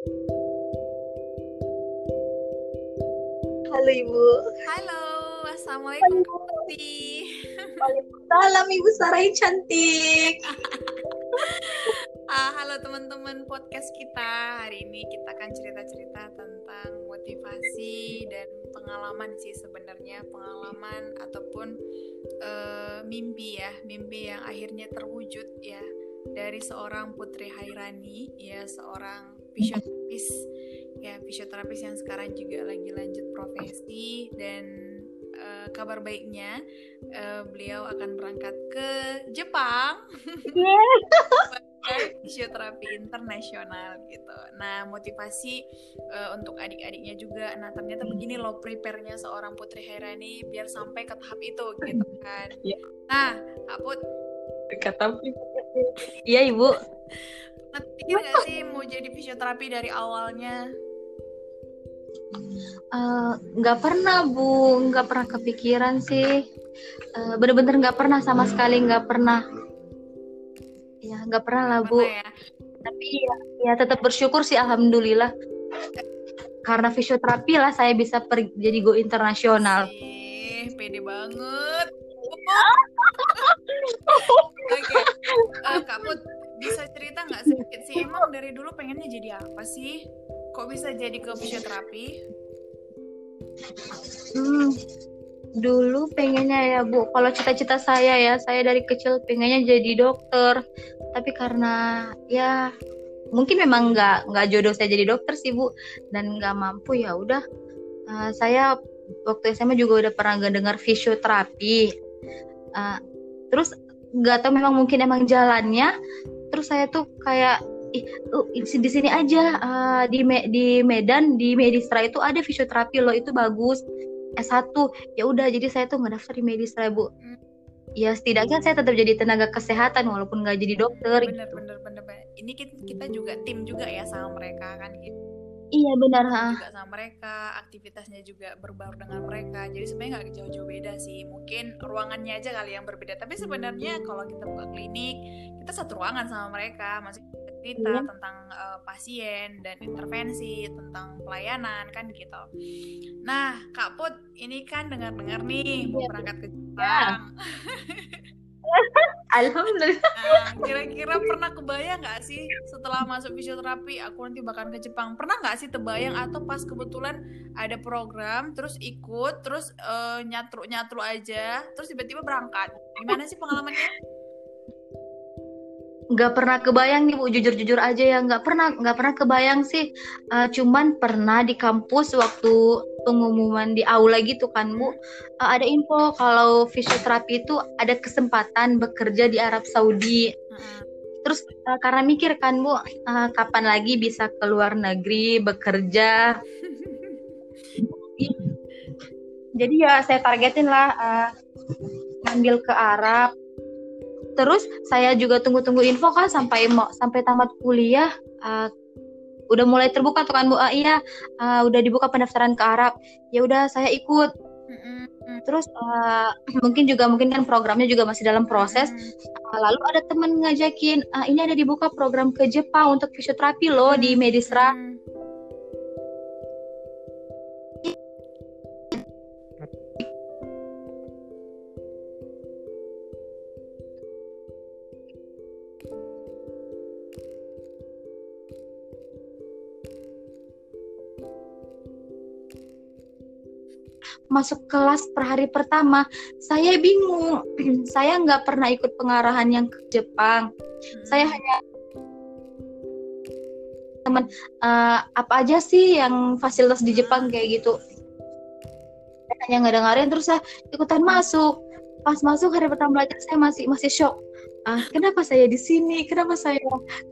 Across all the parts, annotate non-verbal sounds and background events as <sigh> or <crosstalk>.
Halo Ibu. Halo, Assalamualaikum Putri. Waalaikumsalam Ibu Sarai cantik. <laughs> Ah, halo teman-teman podcast kita. Hari ini kita akan cerita-cerita tentang motivasi dan pengalaman sih sebenarnya pengalaman ataupun uh, mimpi ya, mimpi yang akhirnya terwujud ya dari seorang Putri Hairani ya seorang fisioterapis ya fisioterapis yang sekarang juga lagi lanjut profesi dan uh, kabar baiknya uh, beliau akan berangkat ke Jepang. <laughs> <laughs> fisioterapi internasional gitu. Nah, motivasi uh, untuk adik-adiknya juga. Nah, ternyata begini loh prepare-nya seorang Putri Herani biar sampai ke tahap itu gitu kan. Yeah. Nah, Kak Put kata Iya, Ibu. Pikir gak sih mau jadi fisioterapi dari awalnya? Eh, nggak uh, pernah bu. Nggak pernah kepikiran sih. Uh, bener-bener nggak pernah sama sekali nggak pernah. Ya nggak pernah lah bu. Ya. tapi ya, ya tetap bersyukur sih alhamdulillah. Karena fisioterapi lah saya bisa pergi jadi go internasional. Pede banget <laughs> dari dulu pengennya jadi apa sih? Kok bisa jadi ke fisioterapi? Hmm dulu pengennya ya bu. Kalau cita-cita saya ya saya dari kecil pengennya jadi dokter. Tapi karena ya mungkin memang nggak nggak jodoh saya jadi dokter sih bu. Dan nggak mampu ya udah. Uh, saya waktu SMA juga udah pernah gak dengar fisioterapi. Uh, terus nggak tahu memang mungkin emang jalannya. Terus saya tuh kayak uh, di sini aja uh, di Me di Medan di Medistra itu ada fisioterapi loh itu bagus. S1 ya udah jadi saya tuh ngedaftar di Medistra bu. Hmm. ya setidaknya saya tetap jadi tenaga kesehatan walaupun nggak jadi dokter bener, gitu. bener bener bener. Ini kita juga tim juga ya sama mereka kan gitu. Iya benar juga sama mereka aktivitasnya juga berbaur dengan mereka. Jadi sebenarnya nggak jauh-jauh beda sih. Mungkin ruangannya aja kali yang berbeda. Tapi sebenarnya kalau kita buka klinik kita satu ruangan sama mereka. Masih cerita iya. tentang uh, pasien dan intervensi tentang pelayanan kan gitu. Nah, Kak Put, ini kan dengar-dengar nih mau iya. berangkat ke Jepang. <laughs> Alhamdulillah. Nah, kira-kira pernah kebayang nggak sih setelah masuk fisioterapi aku nanti bakal ke Jepang? Pernah nggak sih terbayang atau pas kebetulan ada program terus ikut terus uh, eh, nyatru nyatru aja terus tiba-tiba berangkat? Gimana sih pengalamannya? Nggak pernah kebayang nih bu. Jujur jujur aja ya nggak pernah nggak pernah kebayang sih. Uh, cuman pernah di kampus waktu pengumuman di aula gitu kan bu. Uh, ada info kalau fisioterapi itu ada kesempatan bekerja di Arab Saudi. Terus uh, karena mikir kan bu uh, kapan lagi bisa keluar negeri bekerja? <laughs> Jadi ya saya targetin lah uh, ngambil ke Arab terus saya juga tunggu-tunggu info kan sampai mau sampai tamat kuliah uh, udah mulai terbuka tuh kan bu. Uh, iya uh, udah dibuka pendaftaran ke Arab. Ya udah saya ikut. Terus uh, <clears throat> mungkin juga mungkin kan programnya juga masih dalam proses. Uh, lalu ada teman ngajakin uh, ini ada dibuka program ke Jepang untuk fisioterapi loh di Medisra masuk kelas per hari pertama saya bingung. <clears throat> Saya nggak pernah ikut pengarahan yang ke Jepang. Hmm. saya hanya teman uh, apa aja sih yang fasilitas di Jepang kayak gitu. Saya hanya nggak dengerin terus saya ikutan masuk. Pas masuk hari pertama belajar saya masih masih shock. Ah kenapa saya di sini? Kenapa saya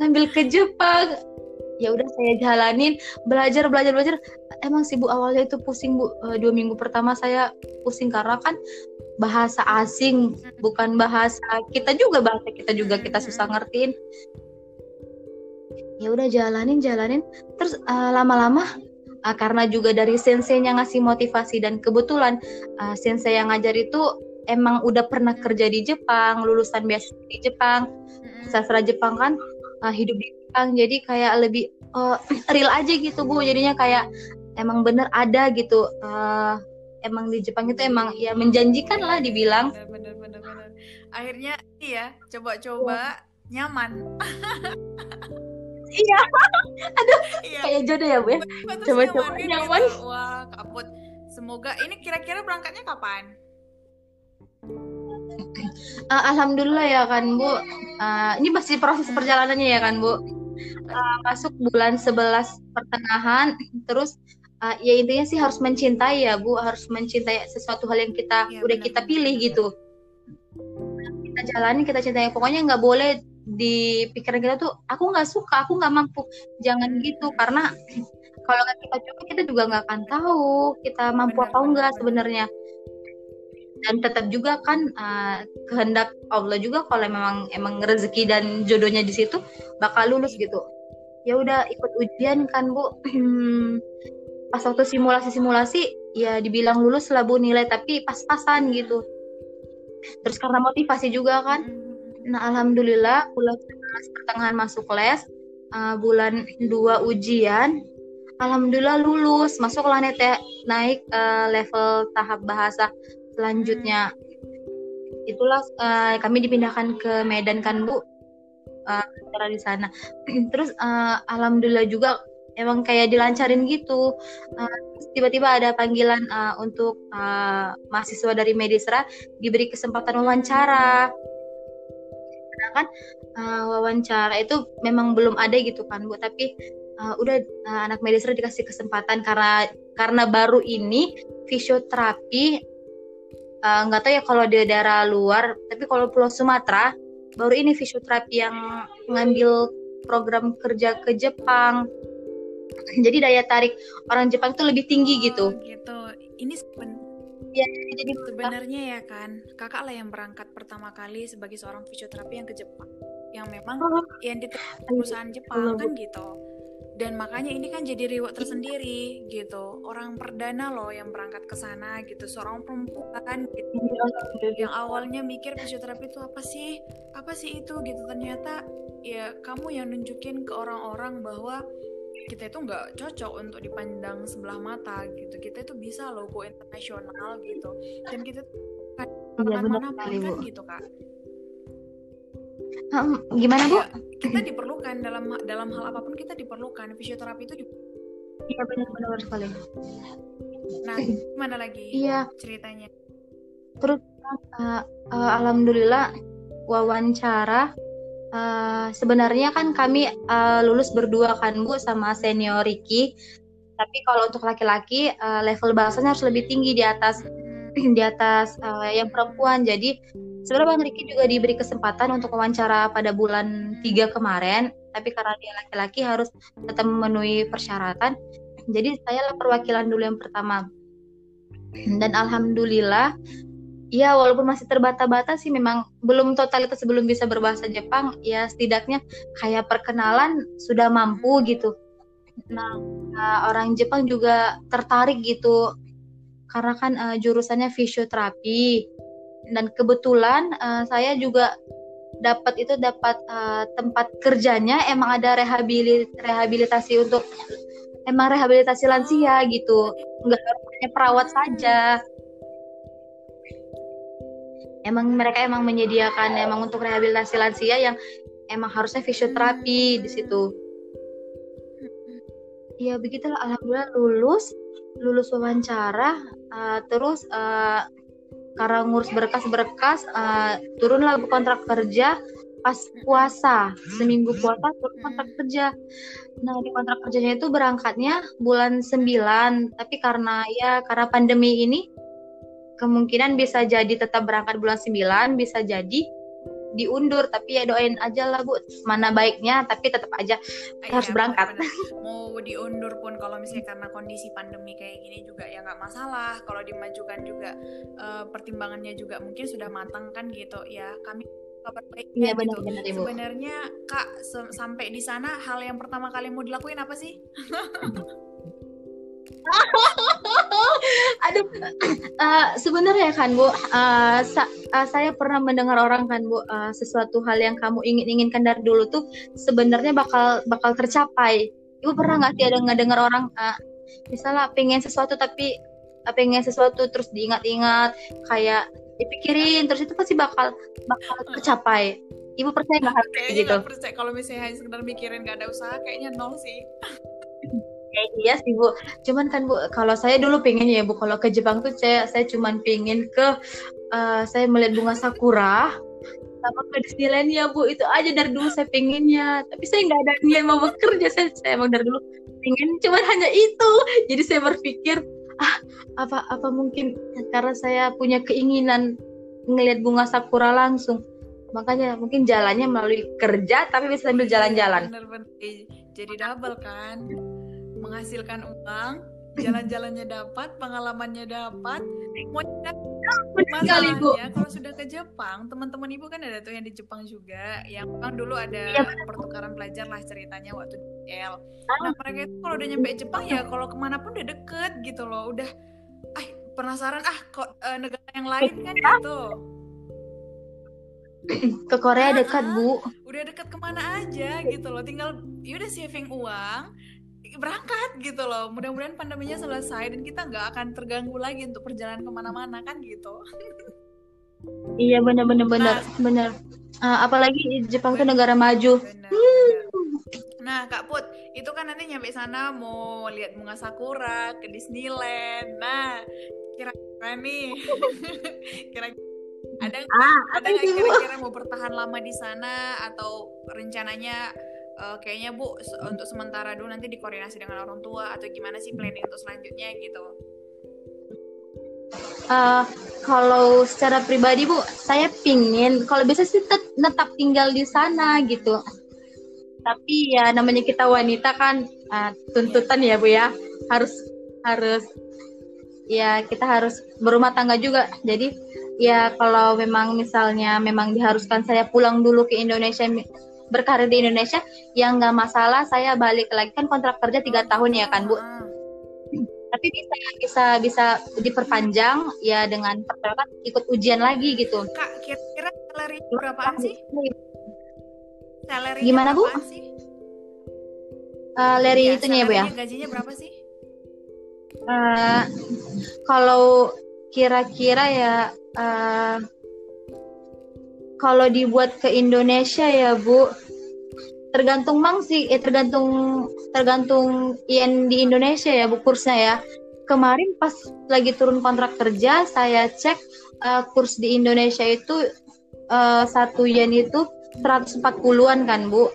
ngambil ke Jepang? Ya udah saya jalanin. Belajar belajar belajar emang sih bu awalnya itu pusing bu. Eh, dua minggu pertama saya pusing karena kan bahasa asing bukan bahasa kita juga bahasa kita juga kita susah ngertiin. Ya udah jalanin jalanin. Terus uh, lama-lama uh, karena juga dari sensei yang ngasih motivasi dan kebetulan uh, sensei yang ngajar itu emang udah pernah kerja di Jepang lulusan biasa di Jepang. Sastra Jepang kan uh, hidup di Jepang. Jadi kayak lebih uh, <clears throat> real aja gitu bu. Jadinya kayak emang bener ada gitu. Uh, emang di Jepang itu emang ya menjanjikan lah dibilang. Bener bener bener, akhirnya iya coba-coba ya. nyaman. Iya. <laughs> Aduh iya. kayak jodoh ya bu ya? Coba-coba nyaman, nyaman. Gitu. wah kaput semoga ini kira-kira berangkatnya kapan? Uh, <clears throat> alhamdulillah ya kan bu. Uh, ini masih proses perjalanannya ya kan bu. Uh, masuk bulan 11 pertengahan terus uh, ya intinya sih harus mencintai ya bu. Harus mencintai sesuatu hal yang kita ya, udah benar, kita pilih gitu. Kita jalani kita cintai. Pokoknya nggak boleh di pikiran kita tuh aku nggak suka aku nggak mampu. Jangan gitu karena kalau nggak kita coba kita juga nggak akan tahu kita mampu benar, apa enggak sebenarnya. Dan tetap juga kan uh, kehendak Allah juga kalau memang emang rezeki dan jodohnya di situ bakal lulus gitu. Ya udah ikut ujian kan bu <clears throat> pas waktu simulasi-simulasi ya dibilang lulus lah bu nilai tapi pas-pasan gitu. Terus karena motivasi juga kan. Nah alhamdulillah bulan pertengahan masuk les uh, bulan dua ujian alhamdulillah lulus. Masuk ya naik uh, level tahap bahasa selanjutnya. Itulah uh, kami dipindahkan ke Medan kan bu? Uh, di sana. <clears throat> Terus uh, alhamdulillah juga emang kayak dilancarin gitu. Uh, tiba-tiba ada panggilan uh, untuk uh, mahasiswa dari Medisra diberi kesempatan wawancara. Sedangkan uh, wawancara itu memang belum ada gitu kan bu. Tapi uh, udah uh, anak Medisra dikasih kesempatan karena karena baru ini fisioterapi nggak uh, tahu ya kalau di daerah luar tapi kalau Pulau Sumatera baru ini fisioterapi yang ngambil program kerja ke Jepang jadi daya tarik orang Jepang itu lebih tinggi gitu. Oh, gitu. Ini seben ya, jadi sebenarnya ya kan, kakak lah yang berangkat pertama kali sebagai seorang fisioterapi yang ke Jepang, yang memang oh. yang di perusahaan Jepang oh. kan gitu. Dan makanya ini kan jadi reward tersendiri gitu. Orang perdana loh yang berangkat ke sana gitu, seorang perempuan gitu. Iya, yang awalnya mikir fisioterapi itu apa sih? Apa sih itu gitu. Ternyata ya kamu yang nunjukin ke orang-orang bahwa kita itu nggak cocok untuk dipandang sebelah mata gitu. Kita itu bisa loh go internasional gitu. Dan kita iya, mana pun kan gitu kak. Hmm, gimana bu? Ya, kita diperlukan dalam dalam hal apa pun kita diperlukan. Fisioterapi itu iya benar-benar sekali. Nah gimana lagi iya. ceritanya? Terus uh, uh, alhamdulillah wawancara Uh, sebenarnya kan kami uh, lulus berdua kan Bu sama senior Ricky. Tapi kalau untuk laki-laki uh, level bahasanya harus lebih tinggi di atas <clears throat> di atas uh, yang perempuan. Jadi sebenarnya Bang Ricky juga diberi kesempatan untuk wawancara pada bulan 3 kemarin, tapi karena dia laki-laki harus tetap memenuhi persyaratan. Jadi saya perwakilan dulu yang pertama. Dan alhamdulillah ya walaupun masih terbata-bata sih memang belum totalitas sebelum bisa berbahasa Jepang ya setidaknya kayak perkenalan sudah mampu gitu. Nah, nah orang Jepang juga tertarik gitu karena kan uh, jurusannya fisioterapi. Dan kebetulan uh, saya juga dapat itu dapat uh, tempat kerjanya emang ada rehabilit rehabilitasi untuk emang rehabilitasi lansia gitu. Nggak hanya perawat saja emang mereka emang menyediakan emang untuk rehabilitasi lansia yang emang harusnya fisioterapi di situ. Ya begitulah. Alhamdulillah lulus lulus wawancara uh, terus uh, karena ngurus berkas-berkas uh, turunlah kontrak kerja pas puasa. Seminggu puasa turun kontrak kerja. Nah di kontrak kerjanya itu berangkatnya bulan 9 tapi karena ya karena pandemi ini kemungkinan bisa jadi tetap berangkat bulan 9 bisa jadi diundur. Tapi ya doain aja lah bu. Mana baiknya tapi tetap aja iya, harus berangkat. bener. -bener. mau diundur pun kalau misalnya karena kondisi pandemi kayak gini juga ya nggak masalah. Kalau dimajukan juga uh, pertimbangannya juga mungkin sudah matang kan gitu. Ya kami kabar baiknya ya, benar, gitu benar, sebenarnya kak sampai di sana hal yang pertama kali mau dilakuin apa sih <laughs> Aduh, uh, sebenarnya kan Bu, uh, sa uh, saya pernah mendengar orang kan Bu, uh, sesuatu hal yang kamu ingin inginkan dari dulu tuh sebenarnya bakal bakal tercapai. Ibu pernah nggak sih ada ngedengar orang, uh, misalnya pengen sesuatu tapi uh, pengen sesuatu terus diingat-ingat, kayak dipikirin terus itu pasti bakal bakal tercapai. Ibu percaya nggak hal gitu? percaya kalau misalnya hanya sekedar mikirin nggak ada usaha, kayaknya nol sih. Eh, iya sih bu, cuman kan bu, kalau saya dulu pengen ya bu, kalau ke Jepang tuh saya saya cuman pengen ke, uh, saya melihat bunga sakura, sama ke Disneyland ya bu, itu aja dari dulu saya pengennya. Tapi saya nggak ada niat mau bekerja, saya saya emang dari dulu pengen, cuman hanya itu. Jadi saya berpikir, ah apa apa mungkin karena saya punya keinginan ngelihat bunga sakura langsung, makanya mungkin jalannya melalui kerja tapi bisa sambil jalan-jalan. Jadi double kan menghasilkan uang <laughs> jalan-jalannya dapat pengalamannya dapat. Mau masalahnya kalau sudah ke Jepang teman-teman ibu kan ada tuh yang di Jepang juga yang kan dulu ada ya, pertukaran pelajar lah ceritanya waktu di L. Nah mereka itu kalau udah nyampe Jepang ya kalau ke mana pun udah deket gitu loh udah ah penasaran ah kok uh, negara yang lain kan? Gitu. Ke Korea dekat bu. Udah dekat ke mana aja gitu loh tinggal yaudah saving uang berangkat gitu loh. Mudah-mudahan pandeminya selesai dan kita nggak akan terganggu lagi untuk perjalanan ke mana-mana kan gitu. Iya benar-benar benar nah, benar uh, apalagi Jepang itu negara maju. bener, bener. nah kak Put itu kan nanti nyampe sana mau lihat bunga sakura ke Disneyland. Nah kira-kira nih <laughs> kira-kira ada ah, ada kira-kira mau bertahan lama di sana atau rencananya uh, kayaknya bu untuk sementara dulu nanti dikoordinasi dengan orang tua atau gimana sih planning untuk selanjutnya gitu. Uh, kalau secara pribadi bu saya pingin kalau bisa sih tetap tinggal di sana gitu. Tapi ya namanya kita wanita kan uh, tuntutan ya bu ya. Harus harus ya kita harus berumah tangga juga. Jadi ya kalau memang misalnya memang diharuskan saya pulang dulu ke Indonesia berkarir di Indonesia yang nggak masalah saya balik lagi. Kan kontrak kerja tiga tahun ya kan bu? Tapi bisa bisa bisa diperpanjang ya dengan persyaratan ikut ujian lagi gitu. Kak kira-kira salary berapaan sih. salary gimana bu? sih? Uh, Leri ya, itunya ya bu ya? gajinya berapa sih? Uh, kalau kira-kira ya uh, kalau dibuat ke Indonesia ya Bu tergantung mang sih eh tergantung tergantung IN di Indonesia ya Bu kursnya ya. Kemarin pas lagi turun kontrak kerja saya cek uh, kurs di Indonesia itu uh, satu yen itu 140-an kan Bu.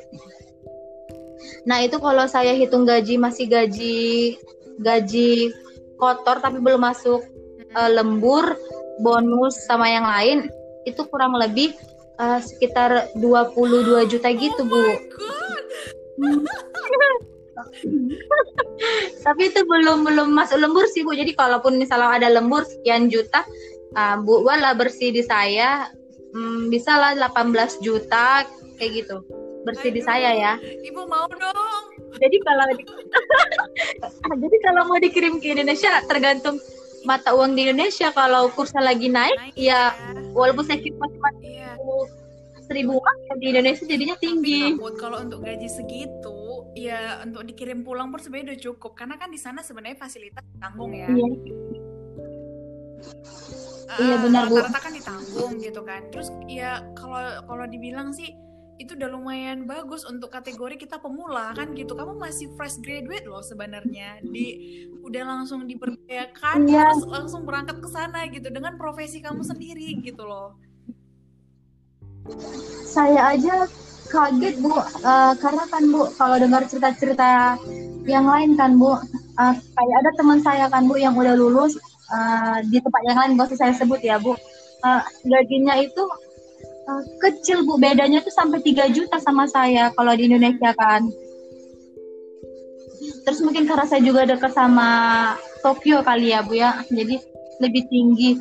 Nah itu kalau saya hitung gaji masih gaji gaji kotor tapi belum masuk uh, lembur bonus sama yang lain itu kurang lebih uh, sekitar 22 juta gitu bu. Oh <laughs> Tapi itu belum belum masuk lembur sih bu. Jadi kalaupun misalnya ada lembur sekian juta, uh, bu wala bersih di saya um, bisa lah 18 juta kayak gitu bersih Aduh, di saya ya. Ibu mau dong. Jadi kalau <laughs> jadi kalau mau dikirim ke Indonesia tergantung mata uang di Indonesia kalau kursnya lagi naik, naik ya, ya walaupun saya kira masih. Seribu ya di Indonesia jadinya tinggi. Tapi kalau untuk gaji segitu, ya untuk dikirim pulang pun sebenarnya udah cukup karena kan di sana sebenarnya fasilitas tanggung ya. Iya. Uh, iya benar bu. Rata-rata kan ditanggung gitu kan. Terus ya kalau kalau dibilang sih itu udah lumayan bagus untuk kategori kita pemula kan gitu kamu masih fresh graduate loh sebenarnya di udah langsung diberdayakan yeah. terus langsung berangkat ke sana gitu dengan profesi kamu sendiri gitu loh saya aja kaget bu. Uh, karena kan bu kalau dengar cerita-cerita yang lain kan bu. Uh, kayak ada teman saya kan bu yang udah lulus uh, di tempat yang lain gak saya sebut ya bu. Uh, gajinya itu uh, kecil bu. Bedanya tuh sampai 3 juta sama saya kalau di Indonesia kan. Terus mungkin karena saya juga dekat sama Tokyo kali ya bu ya. Jadi lebih tinggi.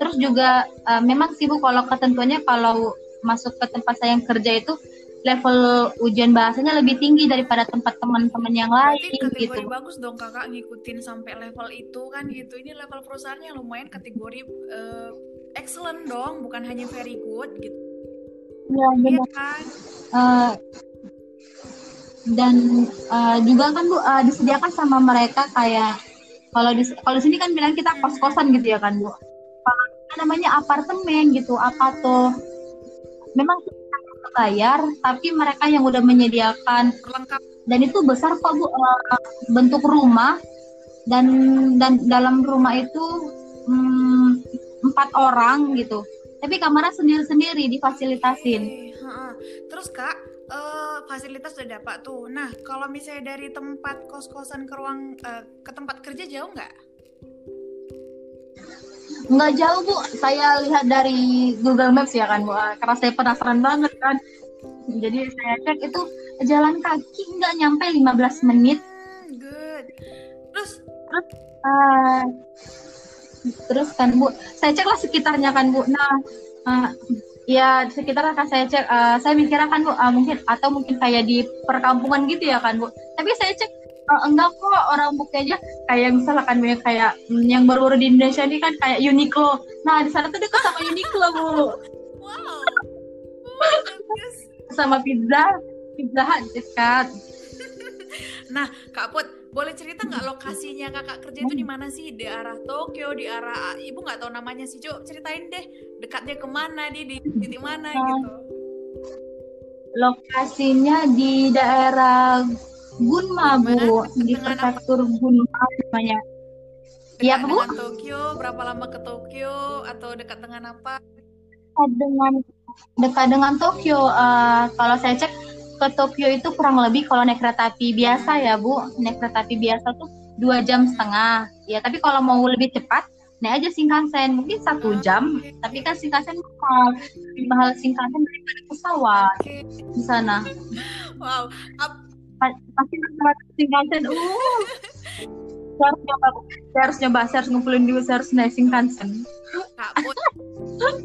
Terus juga uh, memang sih bu kalau ketentuannya kalau masuk ke tempat saya yang kerja itu level ujian bahasanya lebih tinggi daripada tempat teman-teman yang lain Berarti gitu. bagus dong kakak ngikutin sampai level itu kan gitu. Ini level perusahaannya lumayan kategori uh, excellent dong, bukan hanya very good gitu. Iya benar. kan? Uh, dan uh, juga kan bu uh, disediakan sama mereka kayak kalau di kalau sini kan bilang kita kos kosan gitu ya kan bu kalau namanya apartemen gitu apa tuh memang kita bayar tapi mereka yang udah menyediakan. Lengkap. Dan itu besar kok bu. Uh, bentuk rumah. Dan dan dalam rumah itu um, empat orang gitu. Tapi kamarnya sendiri sendiri difasilitasin terus kak uh, fasilitas udah dapat tuh. Nah, kalau misalnya dari tempat kos-kosan ke ruang uh, ke tempat kerja jauh nggak? Nggak jauh bu, saya lihat dari Google Maps ya kan bu, ah, karena saya penasaran banget kan. Jadi saya cek itu jalan kaki nggak nyampe 15 menit. Hmm, good. Terus? Terus, uh, terus kan bu, saya cek lah sekitarnya kan bu. Nah, uh, Ya sekitar akan saya cek, uh, saya mikirkan kan bu, uh, mungkin atau mungkin kayak di perkampungan gitu ya kan bu. Tapi saya cek uh, enggak kok orang bukti aja kayak misalkan kayak mm, yang baru-baru di Indonesia ini kan kayak Uniqlo. Nah di sana tuh dekat sama Uniqlo bu. Wow. <laughs> sama pizza, pizza hut dekat. <laughs> nah Kak Put, boleh cerita nggak lokasinya kakak kerja itu di mana sih di arah Tokyo di arah ibu nggak tahu namanya sih cok ceritain deh dekatnya ke mana di di titik mana gitu lokasinya di daerah Gunma bu. Di prefektur Gunma namanya. Iya bu? Tokyo? Berapa lama ke Tokyo? Atau dekat dengan apa? Dekat dengan dekat dengan Tokyo. Uh, kalau saya cek ke Tokyo itu kurang lebih kalau naik kereta api biasa ya Bu, naik kereta api biasa tuh dua jam setengah. Ya tapi kalau mau lebih cepat, naik aja Shinkansen. Mungkin satu jam. Tapi kan Shinkansen mahal, lebih mahal Shinkansen daripada pesawat di sana. Wow, pasti pesawat Shinkansen. Uh, saya harus nyoba, saya harus nyoba, saya harus ngumpulin dulu, saya harus naik Shinkansen. Kak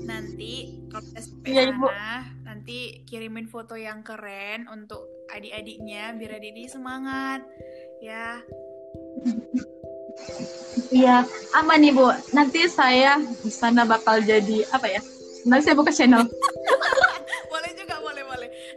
nanti kalau iya, Ibu nanti kirimin foto yang keren untuk adik-adiknya biar adik-adik semangat ya Iya, aman nih Bu. Nanti saya di sana bakal jadi apa ya? Nanti saya buka channel. <laughs>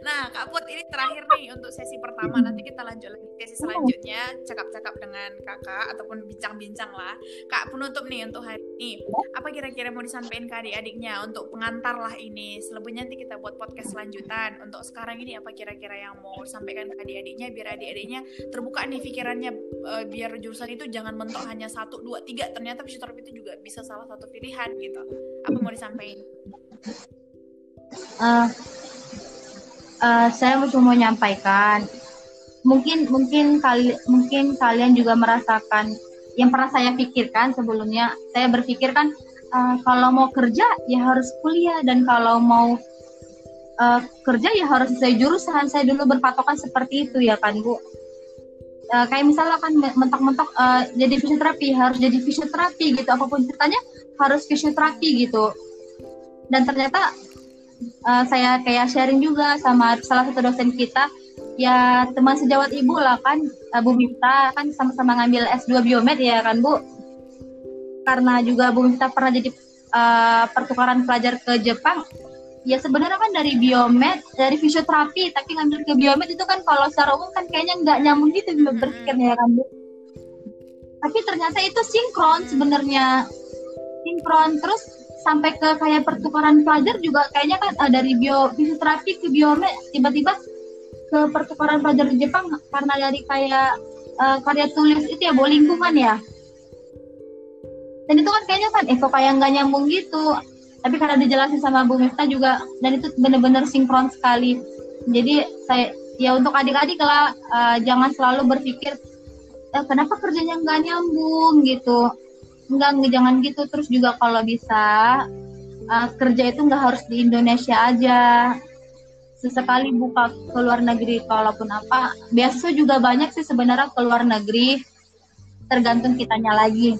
Nah, Kak Put, ini terakhir nih untuk sesi pertama. Nanti kita lanjut lagi sesi selanjutnya, cakap-cakap dengan kakak ataupun bincang-bincang lah. Kak, penutup nih untuk hari ini. Apa kira-kira mau disampaikan ke adik-adiknya untuk pengantar lah ini? Selebihnya nanti kita buat podcast selanjutan. Untuk sekarang ini apa kira-kira yang mau sampaikan ke adik-adiknya biar adik-adiknya terbuka nih pikirannya uh, biar jurusan itu jangan mentok hanya satu, dua, tiga. Ternyata fisioterapi itu juga bisa salah satu pilihan gitu. Apa mau disampaikan? Uh, uh, saya cuma mau menyampaikan mungkin mungkin kali mungkin kalian juga merasakan yang pernah saya pikirkan sebelumnya. Saya berpikir kan uh, kalau mau kerja ya harus kuliah. Dan kalau mau uh, kerja ya harus saya jurusan. Saya dulu berpatokan seperti itu ya kan bu? Uh, kayak misalnya kan mentok-mentok uh, jadi fisioterapi harus jadi fisioterapi gitu. Apa pun ceritanya harus fisioterapi gitu. Dan ternyata uh, saya kayak sharing juga sama salah satu dosen kita. Ya teman sejawat ibu lah kan uh, Bu Mifta kan sama-sama ngambil S2 biomed ya kan Bu? Karena juga Bu Mifta pernah jadi uh, pertukaran pelajar ke Jepang. Ya sebenarnya kan dari biomed dari fisioterapi tapi ngambil ke biomed itu kan kalau secara umum kan kayaknya nggak nyambung gitu berpikirnya ya kan Bu? Tapi ternyata itu sinkron sebenarnya. Sinkron terus sampai ke kayak pertukaran pelajar juga kayaknya kan uh, dari bio fisioterapi ke biomed tiba-tiba ke pertukaran pelajar di Jepang karena dari kayak uh, karya tulis itu ya bawa lingkungan ya. Dan itu kan kayaknya kan eh kok kayak nggak nyambung gitu. Tapi karena dijelasin sama Bu Miftah juga dan itu benar-benar sinkron sekali. Jadi saya ya untuk adik-adik lah uh, jangan selalu berpikir eh, kenapa kerjanya nggak nyambung? gitu enggak jangan gitu. Terus juga kalau bisa uh, kerja itu nggak harus di Indonesia aja. Sesekali buka ke luar negeri kalaupun apa. Biasa juga banyak sih sebenarnya ke luar negeri. Tergantung kitanya lagi.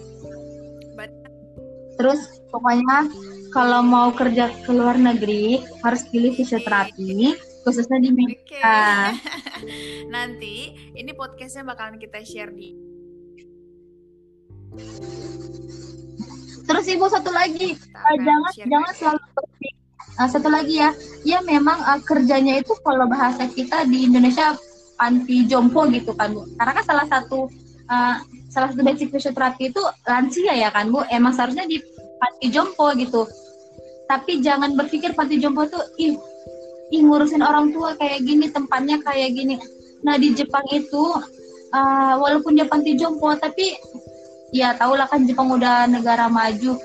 Terus pokoknya kalau mau kerja ke luar negeri harus pilih fisioterapi khususnya di Oke. media. <laughs> Nanti ini podcastnya bakalan kita share di Terus ibu satu lagi, uh, akan jangan share jangan lagi. selalu berpikir. Uh, satu lagi ya, ya memang uh, kerjanya itu kalau bahasa kita di Indonesia anti jompo gitu kan bu. Karena kan salah satu uh, salah satu basic fisioterapi itu lansia ya kan bu. Emang seharusnya di panti jompo gitu. Tapi jangan berpikir panti jompo tuh ih, ih ngurusin orang tua kayak gini, tempatnya kayak gini. Nah di Jepang itu uh, walaupun dia panti jompo tapi ya tau lah kan Jepang udah negara maju.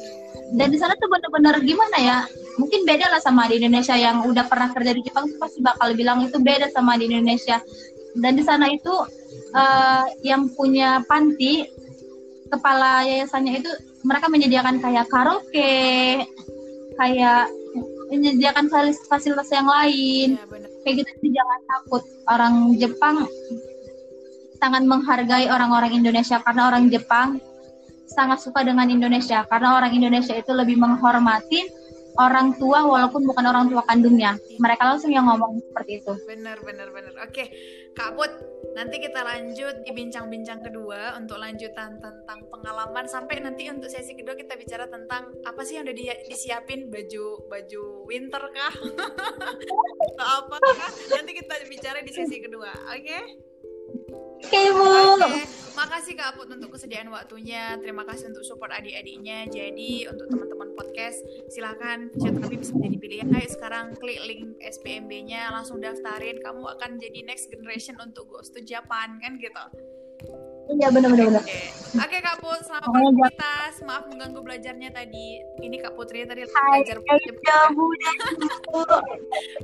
Dan di sana tuh bener-bener gimana ya? Mungkin beda lah sama di Indonesia yang udah pernah kerja di Jepang tuh pasti bakal bilang itu beda sama di Indonesia. Dan di sana itu eh, yang punya panti kepala yayasannya itu mereka menyediakan kayak karaoke kayak menyediakan fasil- fasilitas yang lain. Ya kayak gitu jadi jangan takut orang Jepang sangat menghargai orang-orang Indonesia karena orang Jepang sangat suka dengan Indonesia karena orang Indonesia itu lebih menghormati orang tua walaupun bukan orang tua kandungnya. Mereka langsung yang ngomong seperti itu. Benar benar benar. Oke kak Put nanti kita lanjut di bincang-bincang kedua untuk lanjutan tentang pengalaman sampai nanti untuk sesi kedua kita bicara tentang apa sih yang udah di- disiapin baju baju winter kah? <laughs> Atau apa kah? Nanti kita bicara di sesi kedua oke oke bu makasih Kak Put untuk kesediaan waktunya. Terima kasih untuk support adik-adiknya. Jadi untuk teman-teman podcast, silahkan fisioterapi bisa menjadi pilihan. Ayo sekarang klik link SPMB-nya, langsung daftarin. Kamu akan jadi next generation untuk goes to Japan kan gitu. Iya bener-bener bener. Oke, Oke Kak Put, selamat beraktivitas. Maaf mengganggu belajarnya tadi. Ini Kak Putri tadi Hai, belajar iya, Jepang.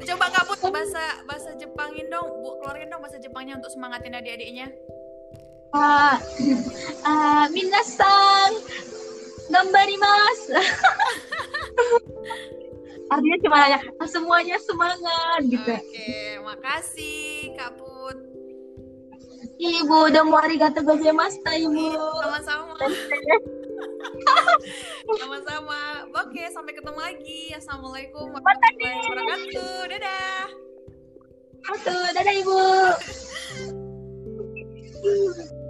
<laughs> Coba Kak Put bahasa bahasa Jepangin dong, Bu, keluarin dong bahasa Jepangnya untuk semangatin adik-adiknya. Ah, ah, minasan gambarimasu <laughs> artinya cuma "Ah, semuanya semangat gitu Oke, makasih Kak Put. Ibu udah mau arigato gozaimashita ibu Iya, Sama-sama. <laughs> Sama-sama. Oke, sampai ketemu lagi. Assalamualaikum warahmatullahi wabarakatuh. Dadah. Dadah ibu <laughs>